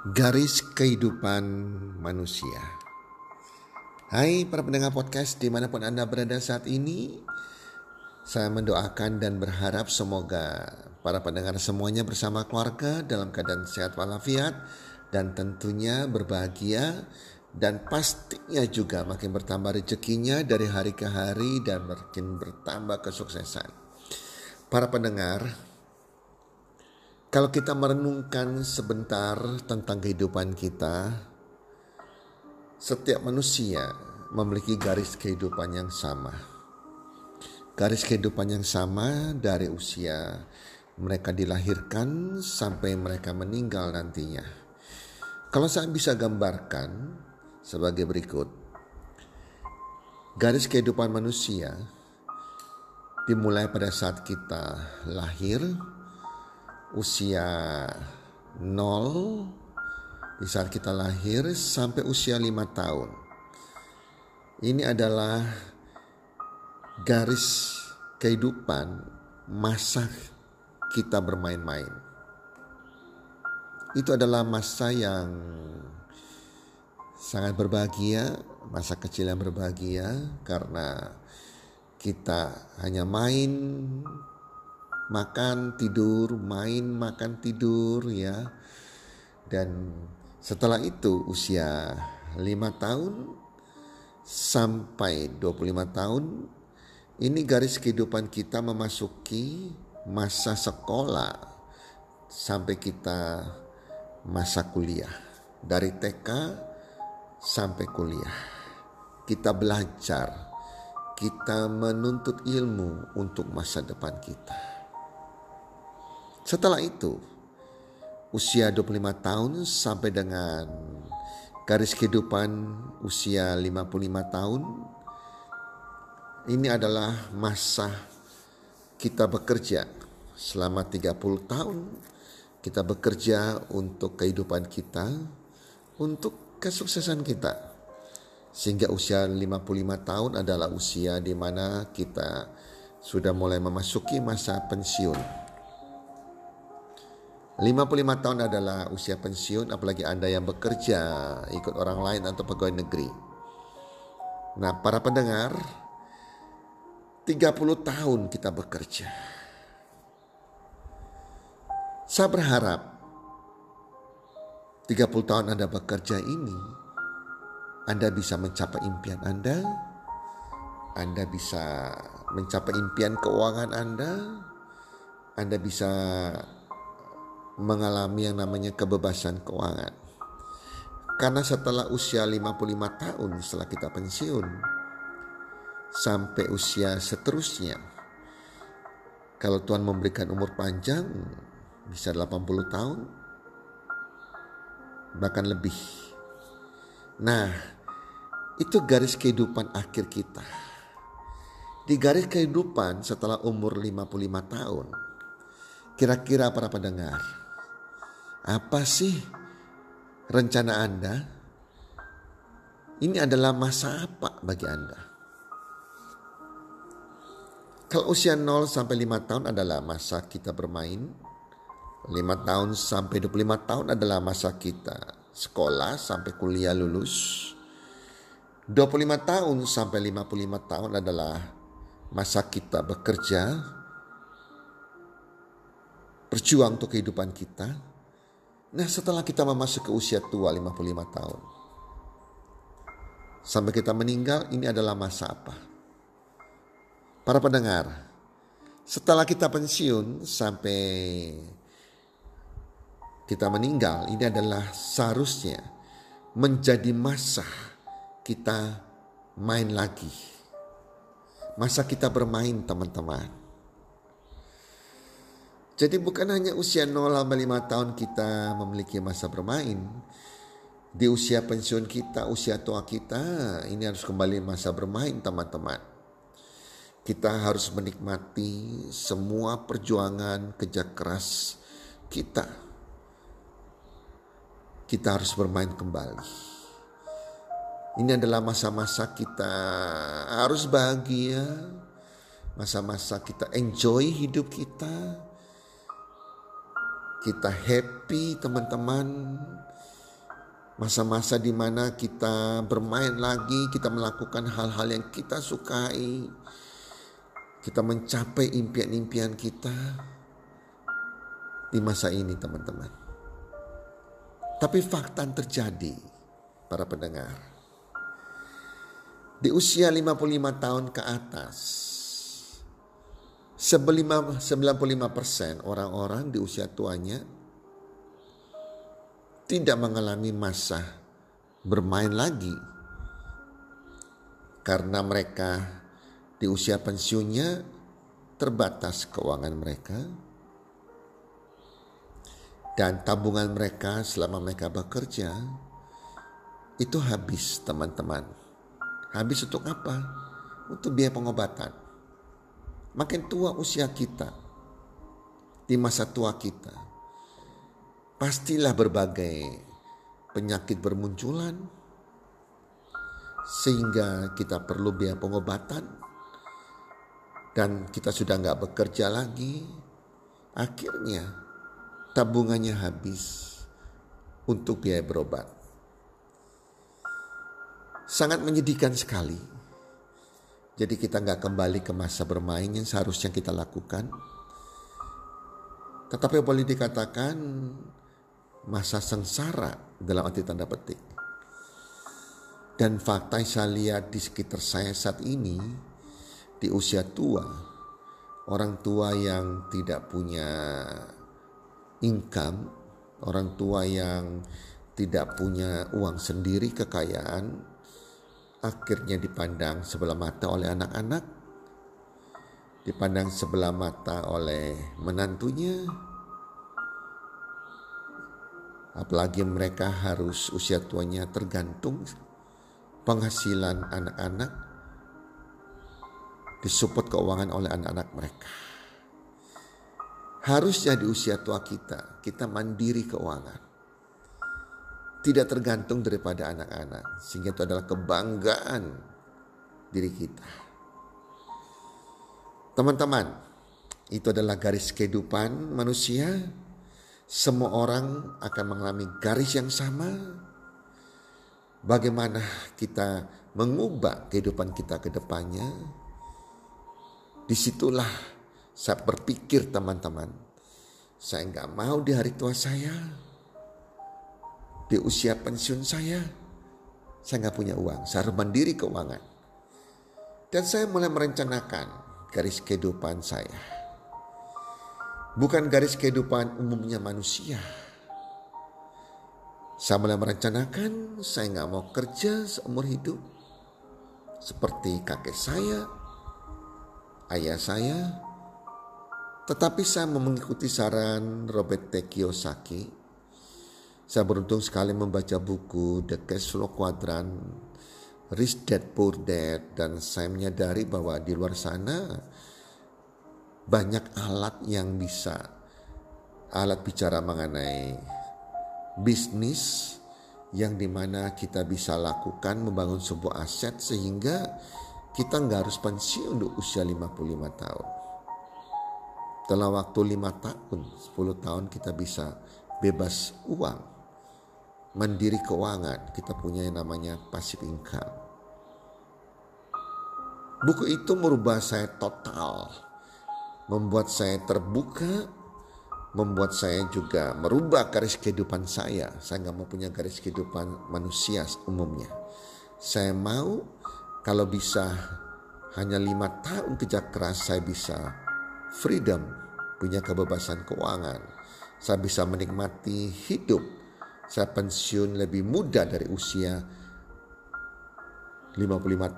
Garis kehidupan manusia. Hai para pendengar podcast di mana pun Anda berada saat ini. Saya mendoakan dan berharap semoga para pendengar semuanya bersama keluarga dalam keadaan sehat walafiat dan tentunya berbahagia dan pastinya juga makin bertambah rezekinya dari hari ke hari dan makin bertambah kesuksesan. Para pendengar, kalau kita merenungkan sebentar tentang kehidupan kita, setiap manusia memiliki garis kehidupan yang sama. Garis kehidupan yang sama dari usia mereka dilahirkan sampai mereka meninggal nantinya. Kalau saya bisa gambarkan sebagai berikut. Garis kehidupan manusia dimulai pada saat kita lahir, usia 0 di saat kita lahir sampai usia 5 tahun. Ini adalah garis kehidupan masa kita bermain-main. Itu adalah masa yang sangat berbahagia, masa kecil yang berbahagia karena kita hanya main, makan tidur main makan tidur ya. Dan setelah itu usia 5 tahun sampai 25 tahun ini garis kehidupan kita memasuki masa sekolah sampai kita masa kuliah. Dari TK sampai kuliah. Kita belajar kita menuntut ilmu untuk masa depan kita setelah itu, usia 25 tahun sampai dengan garis kehidupan usia 55 tahun, ini adalah masa kita bekerja selama 30 tahun. Kita bekerja untuk kehidupan kita, untuk kesuksesan kita. Sehingga usia 55 tahun adalah usia di mana kita sudah mulai memasuki masa pensiun. 55 tahun adalah usia pensiun apalagi Anda yang bekerja ikut orang lain atau pegawai negeri. Nah, para pendengar 30 tahun kita bekerja. Saya berharap 30 tahun Anda bekerja ini Anda bisa mencapai impian Anda, Anda bisa mencapai impian keuangan Anda, Anda bisa mengalami yang namanya kebebasan keuangan. Karena setelah usia 55 tahun setelah kita pensiun sampai usia seterusnya kalau Tuhan memberikan umur panjang bisa 80 tahun bahkan lebih. Nah, itu garis kehidupan akhir kita. Di garis kehidupan setelah umur 55 tahun, kira-kira para pendengar, apa sih rencana Anda? Ini adalah masa apa bagi Anda? Kalau usia 0 sampai 5 tahun adalah masa kita bermain. 5 tahun sampai 25 tahun adalah masa kita sekolah sampai kuliah lulus. 25 tahun sampai 55 tahun adalah masa kita bekerja berjuang untuk kehidupan kita. Nah setelah kita memasuki usia tua 55 tahun. Sampai kita meninggal ini adalah masa apa? Para pendengar, setelah kita pensiun sampai kita meninggal ini adalah seharusnya menjadi masa kita main lagi. Masa kita bermain teman-teman. Jadi bukan hanya usia 0 sampai 5 tahun kita memiliki masa bermain. Di usia pensiun kita, usia tua kita, ini harus kembali masa bermain teman-teman. Kita harus menikmati semua perjuangan kerja keras kita. Kita harus bermain kembali. Ini adalah masa-masa kita harus bahagia, masa-masa kita enjoy hidup kita, kita happy teman-teman. Masa-masa di mana kita bermain lagi, kita melakukan hal-hal yang kita sukai. Kita mencapai impian-impian kita di masa ini teman-teman. Tapi fakta terjadi para pendengar. Di usia 55 tahun ke atas, 95 persen orang-orang di usia tuanya tidak mengalami masa bermain lagi karena mereka di usia pensiunnya terbatas keuangan mereka dan tabungan mereka selama mereka bekerja itu habis teman-teman. Habis untuk apa? Untuk biaya pengobatan makin tua usia kita, di masa tua kita, pastilah berbagai penyakit bermunculan, sehingga kita perlu biaya pengobatan, dan kita sudah nggak bekerja lagi, akhirnya tabungannya habis untuk biaya berobat. Sangat menyedihkan sekali jadi kita nggak kembali ke masa bermain yang seharusnya kita lakukan. Tetapi boleh dikatakan masa sengsara dalam arti tanda petik. Dan fakta yang saya lihat di sekitar saya saat ini, di usia tua, orang tua yang tidak punya income, orang tua yang tidak punya uang sendiri, kekayaan, akhirnya dipandang sebelah mata oleh anak-anak, dipandang sebelah mata oleh menantunya, apalagi mereka harus usia tuanya tergantung penghasilan anak-anak disupport keuangan oleh anak-anak mereka. Harusnya di usia tua kita, kita mandiri keuangan tidak tergantung daripada anak-anak sehingga itu adalah kebanggaan diri kita. Teman-teman, itu adalah garis kehidupan manusia. Semua orang akan mengalami garis yang sama. Bagaimana kita mengubah kehidupan kita ke depannya? Di situlah saya berpikir teman-teman, saya nggak mau di hari tua saya di usia pensiun saya, saya nggak punya uang, saya harus mandiri keuangan. Dan saya mulai merencanakan garis kehidupan saya. Bukan garis kehidupan umumnya manusia. Saya mulai merencanakan saya nggak mau kerja seumur hidup. Seperti kakek saya, ayah saya. Tetapi saya mengikuti saran Robert T. Kiyosaki saya beruntung sekali membaca buku The Cash Flow Quadrant, Rich Dad Poor Dad, dan saya menyadari bahwa di luar sana banyak alat yang bisa alat bicara mengenai bisnis yang di mana kita bisa lakukan membangun sebuah aset sehingga kita nggak harus pensiun untuk usia 55 tahun. Dalam waktu 5 tahun, 10 tahun kita bisa bebas uang mandiri keuangan, kita punya yang namanya passive income. Buku itu merubah saya total, membuat saya terbuka membuat saya juga merubah garis kehidupan saya. Saya nggak mau punya garis kehidupan manusia umumnya. Saya mau kalau bisa hanya lima tahun kerja keras saya bisa freedom, punya kebebasan keuangan. Saya bisa menikmati hidup. Saya pensiun lebih muda dari usia 55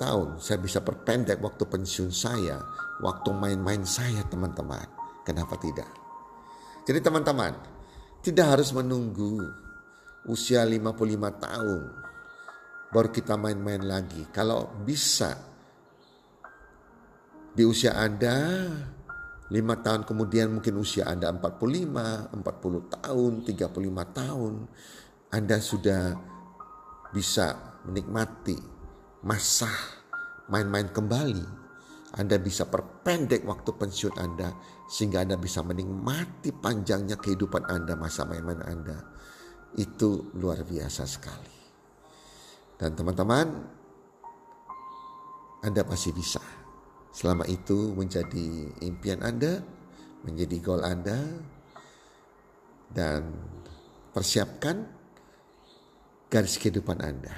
tahun. Saya bisa perpendek waktu pensiun saya, waktu main-main saya teman-teman. Kenapa tidak? Jadi teman-teman, tidak harus menunggu usia 55 tahun baru kita main-main lagi. Kalau bisa di usia Anda lima tahun kemudian mungkin usia Anda 45, 40 tahun, 35 tahun. Anda sudah bisa menikmati masa main-main kembali anda bisa perpendek waktu pensiun Anda sehingga Anda bisa menikmati panjangnya kehidupan Anda masa main-main Anda. Itu luar biasa sekali. Dan teman-teman, Anda pasti bisa. Selama itu menjadi impian Anda, menjadi goal Anda, dan persiapkan garis kehidupan Anda.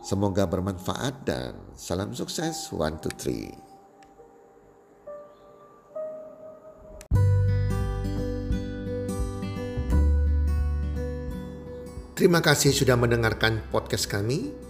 Semoga bermanfaat dan salam sukses. One, two, three. Terima kasih sudah mendengarkan podcast kami.